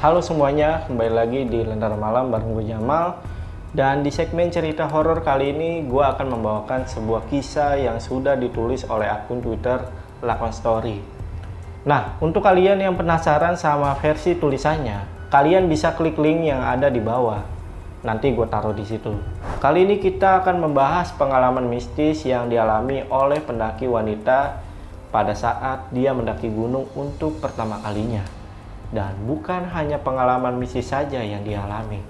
Halo semuanya, kembali lagi di Lentera Malam bareng gue Jamal. Dan di segmen cerita horor kali ini gue akan membawakan sebuah kisah yang sudah ditulis oleh akun Twitter Lakon Story. Nah, untuk kalian yang penasaran sama versi tulisannya Kalian bisa klik link yang ada di bawah. Nanti gue taruh di situ. Kali ini kita akan membahas pengalaman mistis yang dialami oleh pendaki wanita pada saat dia mendaki gunung untuk pertama kalinya dan bukan hanya pengalaman misi saja yang dialami,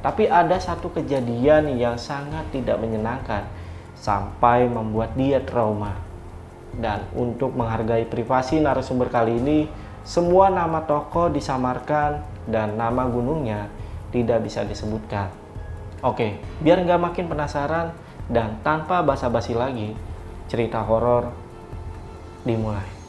tapi ada satu kejadian yang sangat tidak menyenangkan sampai membuat dia trauma. Dan untuk menghargai privasi narasumber kali ini, semua nama toko disamarkan dan nama gunungnya tidak bisa disebutkan. Oke, biar nggak makin penasaran dan tanpa basa-basi lagi, cerita horor dimulai.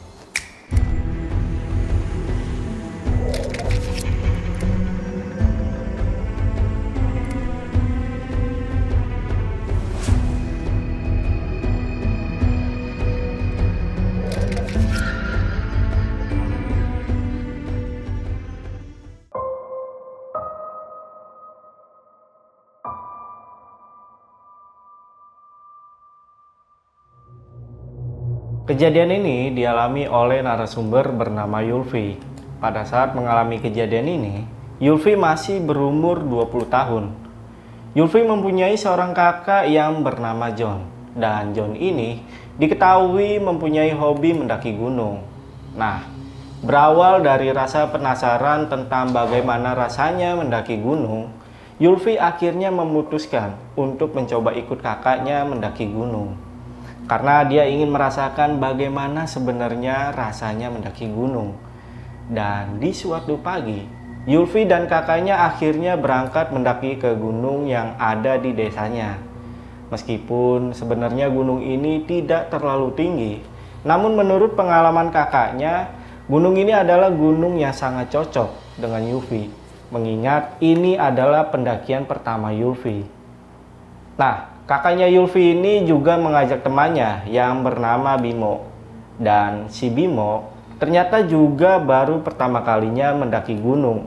Kejadian ini dialami oleh narasumber bernama Yulfi. Pada saat mengalami kejadian ini, Yulfi masih berumur 20 tahun. Yulfi mempunyai seorang kakak yang bernama John. Dan John ini diketahui mempunyai hobi mendaki gunung. Nah, berawal dari rasa penasaran tentang bagaimana rasanya mendaki gunung, Yulfi akhirnya memutuskan untuk mencoba ikut kakaknya mendaki gunung karena dia ingin merasakan bagaimana sebenarnya rasanya mendaki gunung. Dan di suatu pagi, Yulfi dan kakaknya akhirnya berangkat mendaki ke gunung yang ada di desanya. Meskipun sebenarnya gunung ini tidak terlalu tinggi, namun menurut pengalaman kakaknya, gunung ini adalah gunung yang sangat cocok dengan Yulfi, mengingat ini adalah pendakian pertama Yulfi. Nah, Kakaknya Yulfi ini juga mengajak temannya yang bernama Bimo. Dan si Bimo ternyata juga baru pertama kalinya mendaki gunung.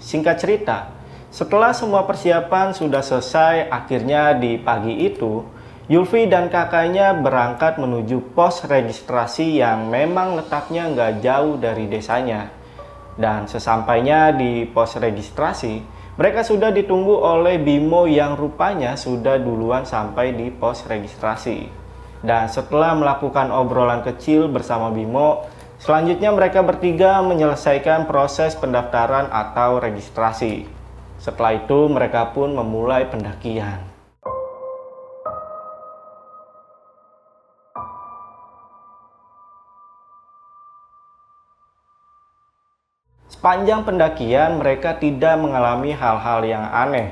Singkat cerita, setelah semua persiapan sudah selesai, akhirnya di pagi itu, Yulfi dan kakaknya berangkat menuju pos registrasi yang memang letaknya nggak jauh dari desanya. Dan sesampainya di pos registrasi, mereka sudah ditunggu oleh Bimo yang rupanya sudah duluan sampai di pos registrasi. Dan setelah melakukan obrolan kecil bersama Bimo, selanjutnya mereka bertiga menyelesaikan proses pendaftaran atau registrasi. Setelah itu mereka pun memulai pendakian. Sepanjang pendakian, mereka tidak mengalami hal-hal yang aneh.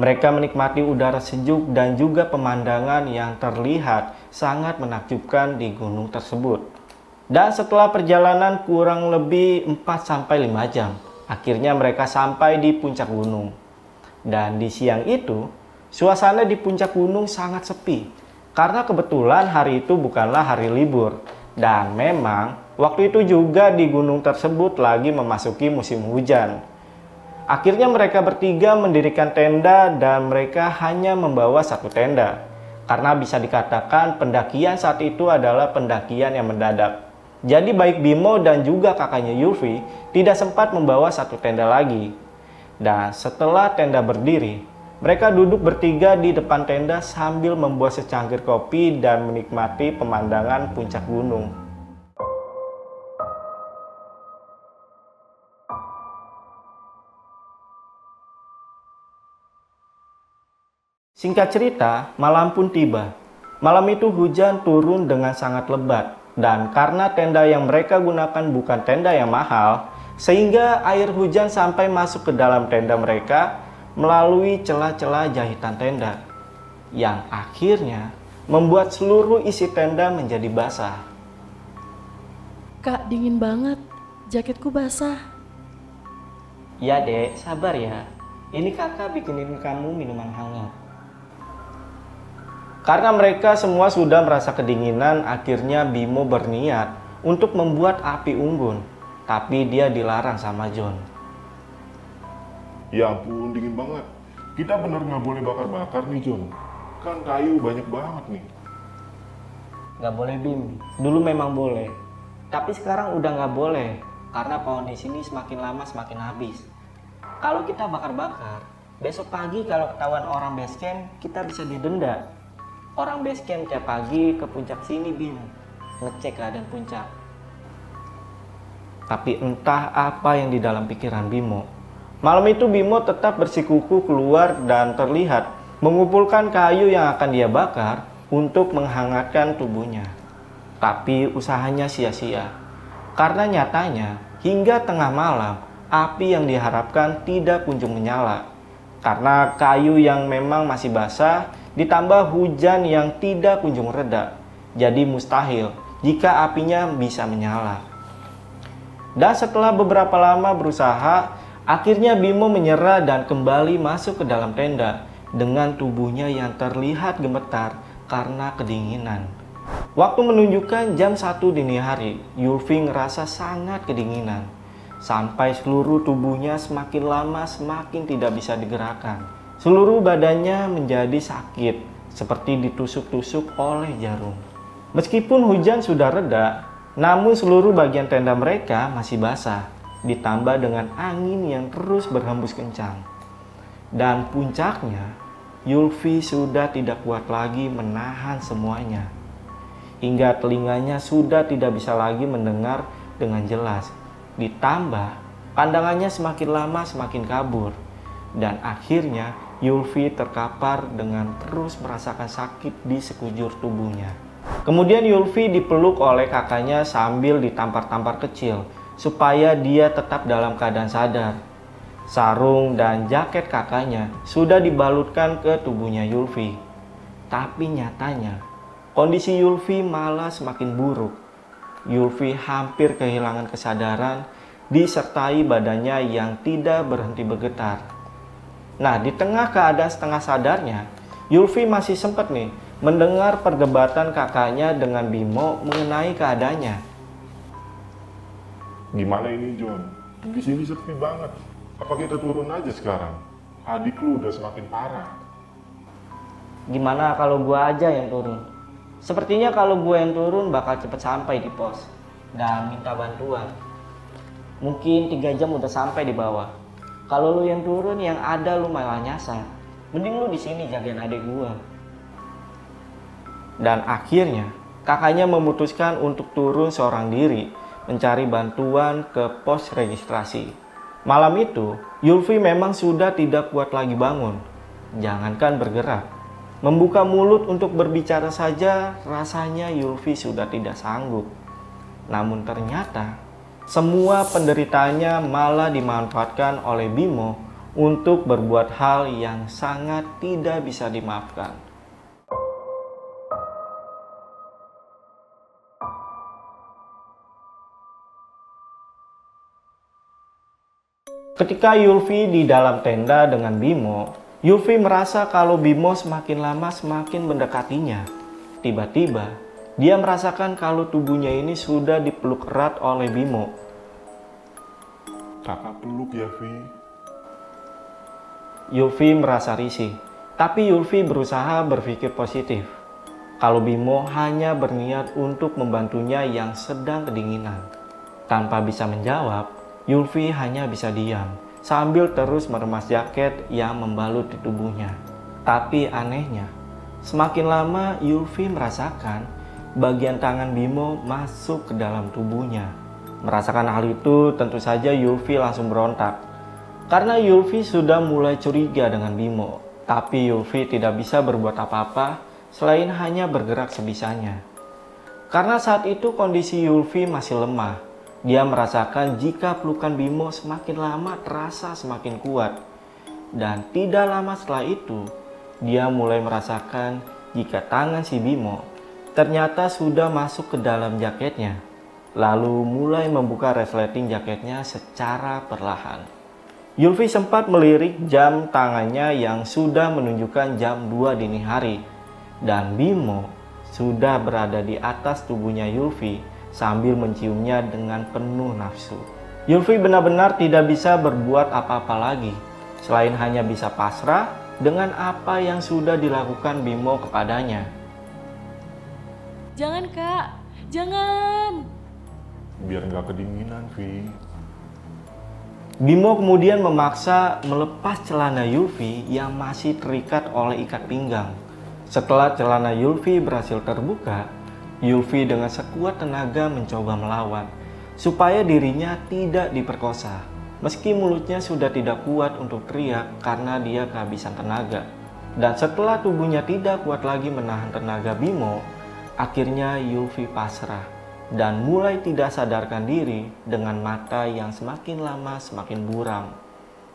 Mereka menikmati udara sejuk dan juga pemandangan yang terlihat sangat menakjubkan di gunung tersebut. Dan setelah perjalanan kurang lebih 4-5 jam, akhirnya mereka sampai di puncak gunung. Dan di siang itu, suasana di puncak gunung sangat sepi. Karena kebetulan hari itu bukanlah hari libur. Dan memang Waktu itu juga di gunung tersebut lagi memasuki musim hujan. Akhirnya mereka bertiga mendirikan tenda dan mereka hanya membawa satu tenda. Karena bisa dikatakan pendakian saat itu adalah pendakian yang mendadak. Jadi baik Bimo dan juga kakaknya Yulfi tidak sempat membawa satu tenda lagi. Dan setelah tenda berdiri, mereka duduk bertiga di depan tenda sambil membuat secangkir kopi dan menikmati pemandangan puncak gunung. Singkat cerita, malam pun tiba. Malam itu hujan turun dengan sangat lebat, dan karena tenda yang mereka gunakan bukan tenda yang mahal, sehingga air hujan sampai masuk ke dalam tenda mereka melalui celah-celah jahitan tenda, yang akhirnya membuat seluruh isi tenda menjadi basah. Kak, dingin banget. Jaketku basah. Ya, Dek, sabar ya. Ini kakak bikinin kamu minuman hangat. Karena mereka semua sudah merasa kedinginan, akhirnya Bimo berniat untuk membuat api unggun, tapi dia dilarang sama John. Ya ampun, dingin banget. Kita bener nggak boleh bakar-bakar nih, John. Kan kayu banyak banget nih. Nggak boleh Bim. Dulu memang boleh. Tapi sekarang udah nggak boleh. Karena kondisi ini semakin lama semakin habis. Kalau kita bakar-bakar, besok pagi kalau ketahuan orang base camp, kita bisa didenda. Orang base camp tiap pagi ke puncak sini Bim. Ngecek keadaan puncak. Tapi entah apa yang di dalam pikiran Bimo. Malam itu Bimo tetap bersikuku keluar dan terlihat mengumpulkan kayu yang akan dia bakar untuk menghangatkan tubuhnya. Tapi usahanya sia-sia. Karena nyatanya hingga tengah malam api yang diharapkan tidak kunjung menyala. Karena kayu yang memang masih basah ditambah hujan yang tidak kunjung reda. Jadi mustahil jika apinya bisa menyala. Dan setelah beberapa lama berusaha, akhirnya Bimo menyerah dan kembali masuk ke dalam tenda dengan tubuhnya yang terlihat gemetar karena kedinginan. Waktu menunjukkan jam 1 dini hari, Yulfi ngerasa sangat kedinginan. Sampai seluruh tubuhnya semakin lama semakin tidak bisa digerakkan. Seluruh badannya menjadi sakit, seperti ditusuk-tusuk oleh jarum. Meskipun hujan sudah reda, namun seluruh bagian tenda mereka masih basah, ditambah dengan angin yang terus berhembus kencang. Dan puncaknya, Yulfi sudah tidak kuat lagi menahan semuanya. Hingga telinganya sudah tidak bisa lagi mendengar dengan jelas. Ditambah, pandangannya semakin lama semakin kabur. Dan akhirnya Yulfi terkapar dengan terus merasakan sakit di sekujur tubuhnya. Kemudian Yulfi dipeluk oleh kakaknya sambil ditampar-tampar kecil supaya dia tetap dalam keadaan sadar. Sarung dan jaket kakaknya sudah dibalutkan ke tubuhnya Yulfi. Tapi nyatanya kondisi Yulfi malah semakin buruk. Yulfi hampir kehilangan kesadaran disertai badannya yang tidak berhenti bergetar. Nah, di tengah keadaan setengah sadarnya, Yulfi masih sempat nih mendengar perdebatan kakaknya dengan Bimo mengenai keadaannya. Gimana ini John? Di sini sepi banget. Apa kita turun aja sekarang? Adik lu udah semakin parah. Gimana kalau gua aja yang turun? Sepertinya kalau gua yang turun bakal cepet sampai di pos dan minta bantuan. Mungkin tiga jam udah sampai di bawah. Kalau lu yang turun yang ada lu malah nyasar. Mending lu di sini jagain adik gua. Dan akhirnya kakaknya memutuskan untuk turun seorang diri mencari bantuan ke pos registrasi. Malam itu, Yulfi memang sudah tidak kuat lagi bangun. Jangankan bergerak, membuka mulut untuk berbicara saja rasanya Yulfi sudah tidak sanggup. Namun ternyata semua penderitaannya malah dimanfaatkan oleh Bimo untuk berbuat hal yang sangat tidak bisa dimaafkan. Ketika Yulfi di dalam tenda dengan Bimo, Yulfi merasa kalau Bimo semakin lama semakin mendekatinya. Tiba-tiba, dia merasakan kalau tubuhnya ini sudah dipeluk erat oleh Bimo. Kakak peluk ya, Vi. Yulfi merasa risih, tapi Yulfi berusaha berpikir positif. Kalau Bimo hanya berniat untuk membantunya yang sedang kedinginan. Tanpa bisa menjawab, Yulfi hanya bisa diam sambil terus meremas jaket yang membalut di tubuhnya. Tapi anehnya, semakin lama Yulfi merasakan bagian tangan Bimo masuk ke dalam tubuhnya. Merasakan hal itu tentu saja Yulfi langsung berontak. Karena Yulfi sudah mulai curiga dengan Bimo. Tapi Yulfi tidak bisa berbuat apa-apa selain hanya bergerak sebisanya. Karena saat itu kondisi Yulfi masih lemah dia merasakan jika pelukan Bimo semakin lama terasa semakin kuat. Dan tidak lama setelah itu, dia mulai merasakan jika tangan si Bimo ternyata sudah masuk ke dalam jaketnya. Lalu mulai membuka resleting jaketnya secara perlahan. Yulfi sempat melirik jam tangannya yang sudah menunjukkan jam 2 dini hari. Dan Bimo sudah berada di atas tubuhnya Yulfi sambil menciumnya dengan penuh nafsu. Yulfi benar-benar tidak bisa berbuat apa-apa lagi. selain hanya bisa pasrah dengan apa yang sudah dilakukan Bimo kepadanya. Jangan kak, jangan. Biar nggak kedinginan, Vi. Bimo kemudian memaksa melepas celana Yulvi yang masih terikat oleh ikat pinggang. Setelah celana Yulvi berhasil terbuka, Yulvi dengan sekuat tenaga mencoba melawan supaya dirinya tidak diperkosa. Meski mulutnya sudah tidak kuat untuk teriak karena dia kehabisan tenaga. Dan setelah tubuhnya tidak kuat lagi menahan tenaga Bimo, akhirnya Yulvi pasrah dan mulai tidak sadarkan diri dengan mata yang semakin lama semakin buram.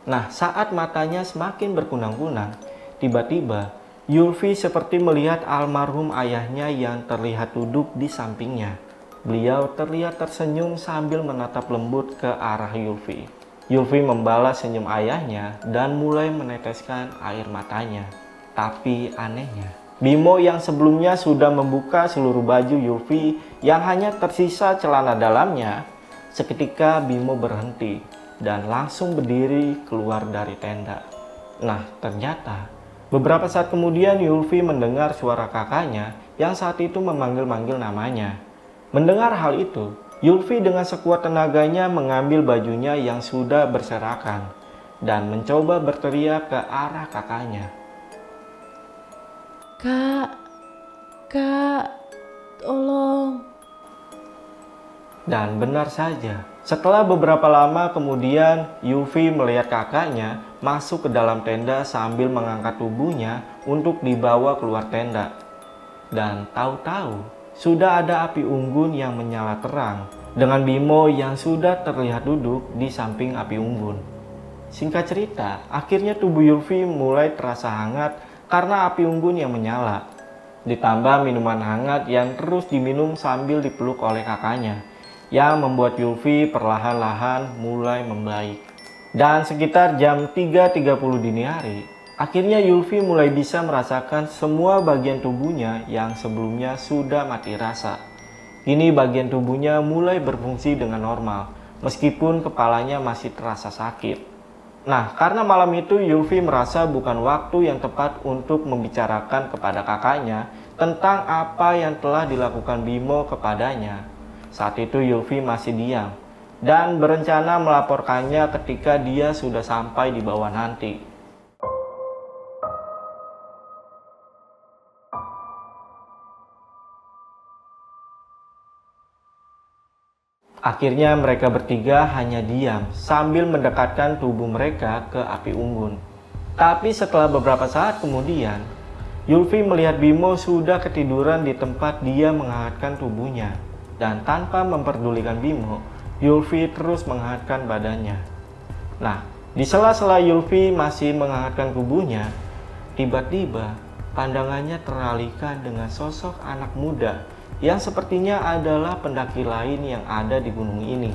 Nah, saat matanya semakin berkunang-kunang, tiba-tiba Yulvi seperti melihat almarhum ayahnya yang terlihat duduk di sampingnya. Beliau terlihat tersenyum sambil menatap lembut ke arah Yulvi. Yulvi membalas senyum ayahnya dan mulai meneteskan air matanya. Tapi anehnya, Bimo yang sebelumnya sudah membuka seluruh baju Yulvi yang hanya tersisa celana dalamnya, seketika Bimo berhenti dan langsung berdiri keluar dari tenda. Nah, ternyata beberapa saat kemudian Yulvi mendengar suara kakaknya yang saat itu memanggil-manggil namanya. Mendengar hal itu, Yulvi dengan sekuat tenaganya mengambil bajunya yang sudah berserakan dan mencoba berteriak ke arah kakaknya. Kak, kak, tolong. Dan benar saja, setelah beberapa lama kemudian Yufi melihat kakaknya masuk ke dalam tenda sambil mengangkat tubuhnya untuk dibawa keluar tenda. Dan tahu-tahu sudah ada api unggun yang menyala terang dengan Bimo yang sudah terlihat duduk di samping api unggun. Singkat cerita, akhirnya tubuh Yufi mulai terasa hangat karena api unggun yang menyala. Ditambah minuman hangat yang terus diminum sambil dipeluk oleh kakaknya, yang membuat Yulvi perlahan-lahan mulai membaik. Dan sekitar jam 3.30 dini hari, akhirnya Yulvi mulai bisa merasakan semua bagian tubuhnya yang sebelumnya sudah mati rasa. Kini bagian tubuhnya mulai berfungsi dengan normal, meskipun kepalanya masih terasa sakit. Nah, karena malam itu Yulvi merasa bukan waktu yang tepat untuk membicarakan kepada kakaknya tentang apa yang telah dilakukan Bimo kepadanya. Saat itu Yulvi masih diam dan berencana melaporkannya ketika dia sudah sampai di bawah nanti. Akhirnya mereka bertiga hanya diam sambil mendekatkan tubuh mereka ke api unggun. Tapi setelah beberapa saat kemudian, Yulvi melihat Bimo sudah ketiduran di tempat dia menghangatkan tubuhnya. Dan tanpa memperdulikan Bimo, Yulvi terus menghangatkan badannya. Nah, di sela-sela Yulvi masih menghangatkan tubuhnya, tiba-tiba pandangannya teralihkan dengan sosok anak muda yang sepertinya adalah pendaki lain yang ada di gunung ini.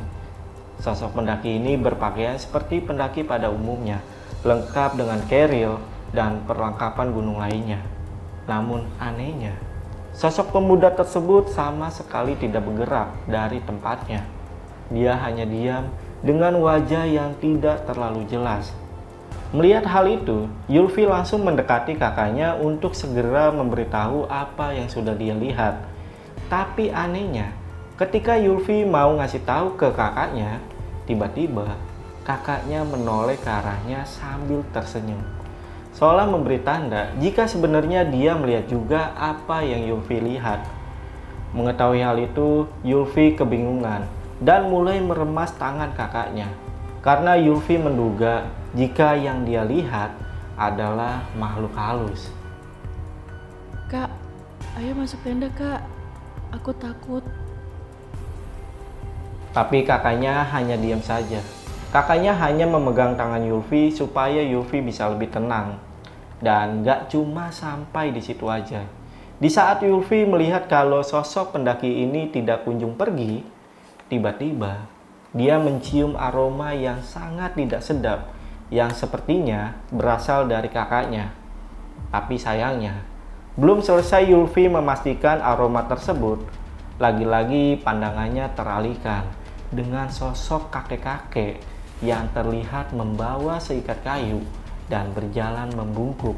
Sosok pendaki ini berpakaian seperti pendaki pada umumnya, lengkap dengan keril dan perlengkapan gunung lainnya. Namun anehnya, sosok pemuda tersebut sama sekali tidak bergerak dari tempatnya. Dia hanya diam dengan wajah yang tidak terlalu jelas. Melihat hal itu, Yulvi langsung mendekati kakaknya untuk segera memberitahu apa yang sudah dia lihat tapi anehnya, ketika Yulvi mau ngasih tahu ke kakaknya, tiba-tiba kakaknya menoleh ke arahnya sambil tersenyum. Seolah memberi tanda jika sebenarnya dia melihat juga apa yang Yulvi lihat. Mengetahui hal itu, Yulvi kebingungan dan mulai meremas tangan kakaknya. Karena Yulvi menduga jika yang dia lihat adalah makhluk halus. Kak, ayo masuk tenda kak. Aku takut. Tapi kakaknya hanya diam saja. Kakaknya hanya memegang tangan Yulvi supaya Yulvi bisa lebih tenang. Dan gak cuma sampai di situ aja. Di saat Yulvi melihat kalau sosok pendaki ini tidak kunjung pergi, tiba-tiba dia mencium aroma yang sangat tidak sedap yang sepertinya berasal dari kakaknya. Tapi sayangnya, belum selesai Yulvi memastikan aroma tersebut, lagi-lagi pandangannya teralihkan dengan sosok kakek-kakek yang terlihat membawa seikat kayu dan berjalan membungkuk,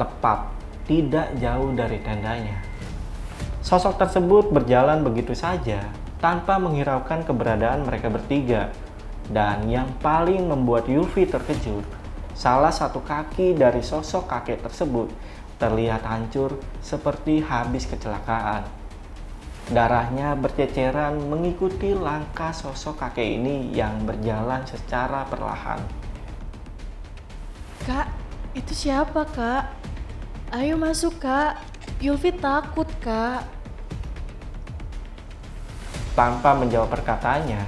tepat tidak jauh dari tendanya. Sosok tersebut berjalan begitu saja tanpa menghiraukan keberadaan mereka bertiga. Dan yang paling membuat Yulfi terkejut, salah satu kaki dari sosok kakek tersebut terlihat hancur seperti habis kecelakaan. Darahnya berceceran mengikuti langkah sosok kakek ini yang berjalan secara perlahan. Itu siapa kak? Ayo masuk kak. Yulfi takut kak. Tanpa menjawab perkataannya,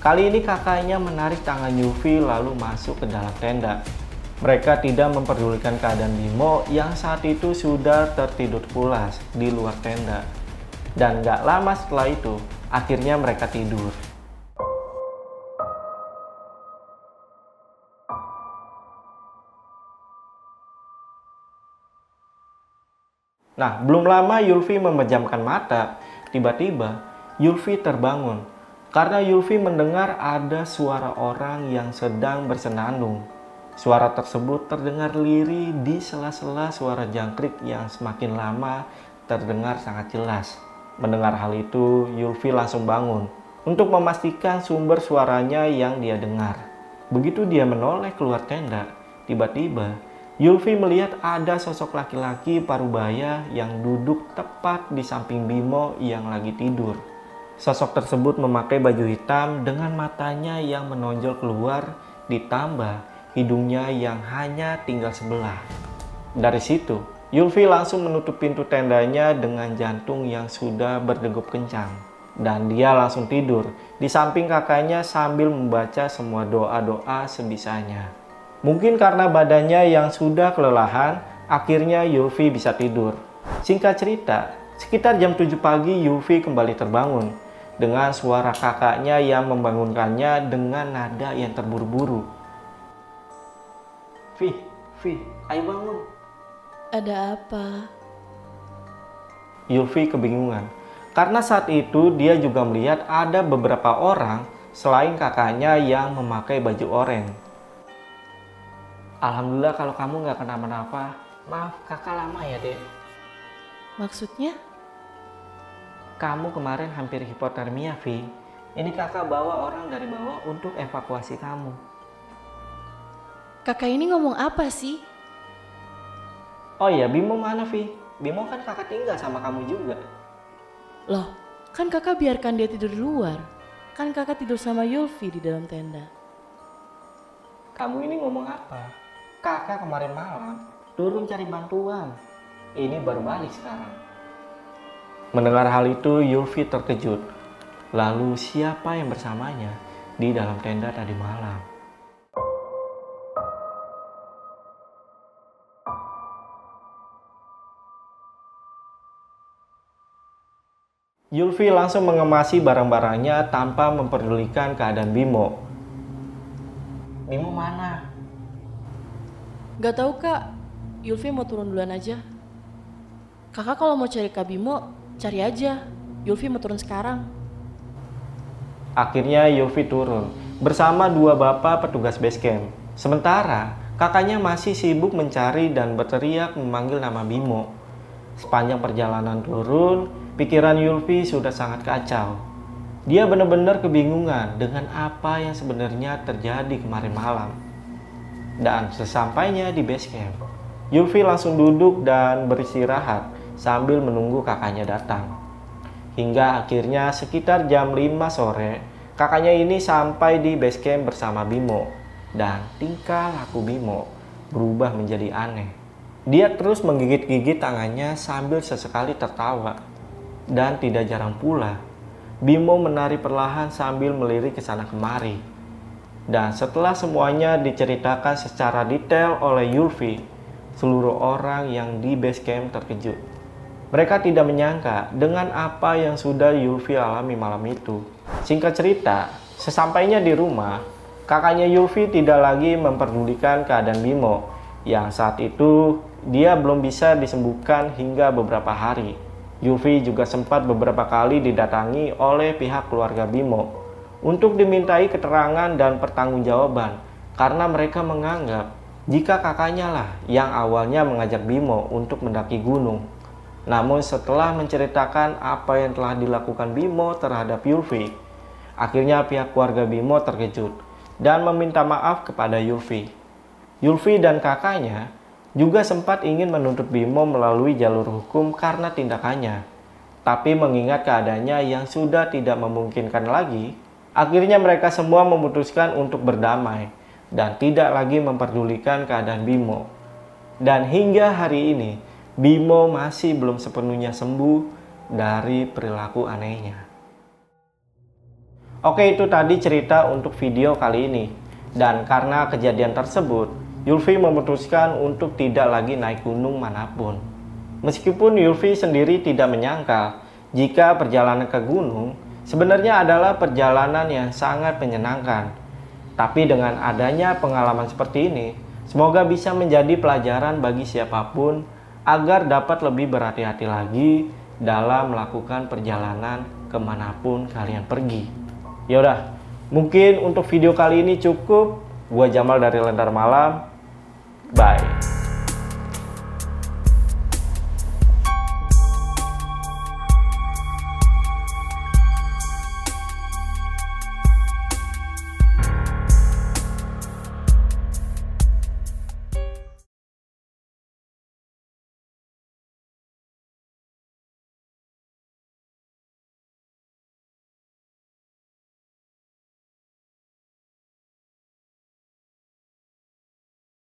kali ini kakaknya menarik tangan Yufi lalu masuk ke dalam tenda. Mereka tidak memperdulikan keadaan Bimo yang saat itu sudah tertidur pulas di luar tenda. Dan gak lama setelah itu, akhirnya mereka tidur. Nah, belum lama Yulfi memejamkan mata. Tiba-tiba, Yulfi terbangun karena Yulfi mendengar ada suara orang yang sedang bersenandung. Suara tersebut terdengar lirih di sela-sela suara jangkrik yang semakin lama terdengar sangat jelas. Mendengar hal itu, Yulfi langsung bangun untuk memastikan sumber suaranya yang dia dengar. Begitu dia menoleh keluar tenda, tiba-tiba Yulfi melihat ada sosok laki-laki parubaya yang duduk tepat di samping Bimo yang lagi tidur. Sosok tersebut memakai baju hitam dengan matanya yang menonjol keluar, ditambah hidungnya yang hanya tinggal sebelah. Dari situ, Yulfi langsung menutup pintu tendanya dengan jantung yang sudah berdegup kencang. Dan dia langsung tidur di samping kakaknya sambil membaca semua doa-doa sebisanya. Mungkin karena badannya yang sudah kelelahan, akhirnya Yulfi bisa tidur. Singkat cerita, sekitar jam 7 pagi Yulfi kembali terbangun dengan suara kakaknya yang membangunkannya dengan nada yang terburu-buru. Vi, Vi, ayo bangun. Ada apa? Yulfi kebingungan. Karena saat itu dia juga melihat ada beberapa orang selain kakaknya yang memakai baju oranye. Alhamdulillah kalau kamu nggak kenapa-napa. Maaf kakak lama ya dek. Maksudnya? Kamu kemarin hampir hipotermia Vi. Ini kakak bawa orang dari bawah untuk evakuasi kamu. Kakak ini ngomong apa sih? Oh iya Bimo mana Vi? Bimo kan kakak tinggal sama kamu juga. Loh, kan kakak biarkan dia tidur di luar. Kan kakak tidur sama Yulfi di dalam tenda. Kamu ini ngomong apa? Kakak kemarin malam turun cari bantuan. Ini baru balik sekarang. Mendengar hal itu, Yulfi terkejut. Lalu siapa yang bersamanya di dalam tenda tadi malam? Yulfi langsung mengemasi barang-barangnya tanpa memperdulikan keadaan Bimo. Bimo mana? Gak tahu kak, Yulfi mau turun duluan aja. Kakak kalau mau cari Kak Bimo, cari aja. Yulfi mau turun sekarang. Akhirnya Yulfi turun bersama dua bapak petugas base camp. Sementara kakaknya masih sibuk mencari dan berteriak memanggil nama Bimo. Sepanjang perjalanan turun, pikiran Yulfi sudah sangat kacau. Dia benar-benar kebingungan dengan apa yang sebenarnya terjadi kemarin malam. Dan sesampainya di base camp, Yulfi langsung duduk dan beristirahat sambil menunggu kakaknya datang. Hingga akhirnya sekitar jam 5 sore, kakaknya ini sampai di base camp bersama Bimo. Dan tingkah laku Bimo berubah menjadi aneh. Dia terus menggigit-gigit tangannya sambil sesekali tertawa. Dan tidak jarang pula, Bimo menari perlahan sambil melirik ke sana kemari. Dan setelah semuanya diceritakan secara detail oleh Yulfi, seluruh orang yang di base camp terkejut. Mereka tidak menyangka dengan apa yang sudah Yulfi alami malam itu. Singkat cerita, sesampainya di rumah, kakaknya Yulfi tidak lagi memperdulikan keadaan Bimo yang saat itu dia belum bisa disembuhkan hingga beberapa hari. Yulfi juga sempat beberapa kali didatangi oleh pihak keluarga Bimo untuk dimintai keterangan dan pertanggungjawaban karena mereka menganggap jika kakaknya lah yang awalnya mengajak Bimo untuk mendaki gunung. Namun setelah menceritakan apa yang telah dilakukan Bimo terhadap Yulfi, akhirnya pihak keluarga Bimo terkejut dan meminta maaf kepada Yulfi. Yulfi dan kakaknya juga sempat ingin menuntut Bimo melalui jalur hukum karena tindakannya. Tapi mengingat keadaannya yang sudah tidak memungkinkan lagi, akhirnya mereka semua memutuskan untuk berdamai dan tidak lagi memperdulikan keadaan Bimo. Dan hingga hari ini, Bimo masih belum sepenuhnya sembuh dari perilaku anehnya. Oke, itu tadi cerita untuk video kali ini. Dan karena kejadian tersebut, Yulfi memutuskan untuk tidak lagi naik gunung mana pun. Meskipun Yulfi sendiri tidak menyangka jika perjalanan ke gunung sebenarnya adalah perjalanan yang sangat menyenangkan tapi dengan adanya pengalaman seperti ini, semoga bisa menjadi pelajaran bagi siapa pun agar dapat lebih berhati-hati lagi dalam melakukan perjalanan ke mana pun kalian pergi. Yaudah, mungkin untuk video kali ini cukup. Gua Jamal dari Lentar Malam. Bye.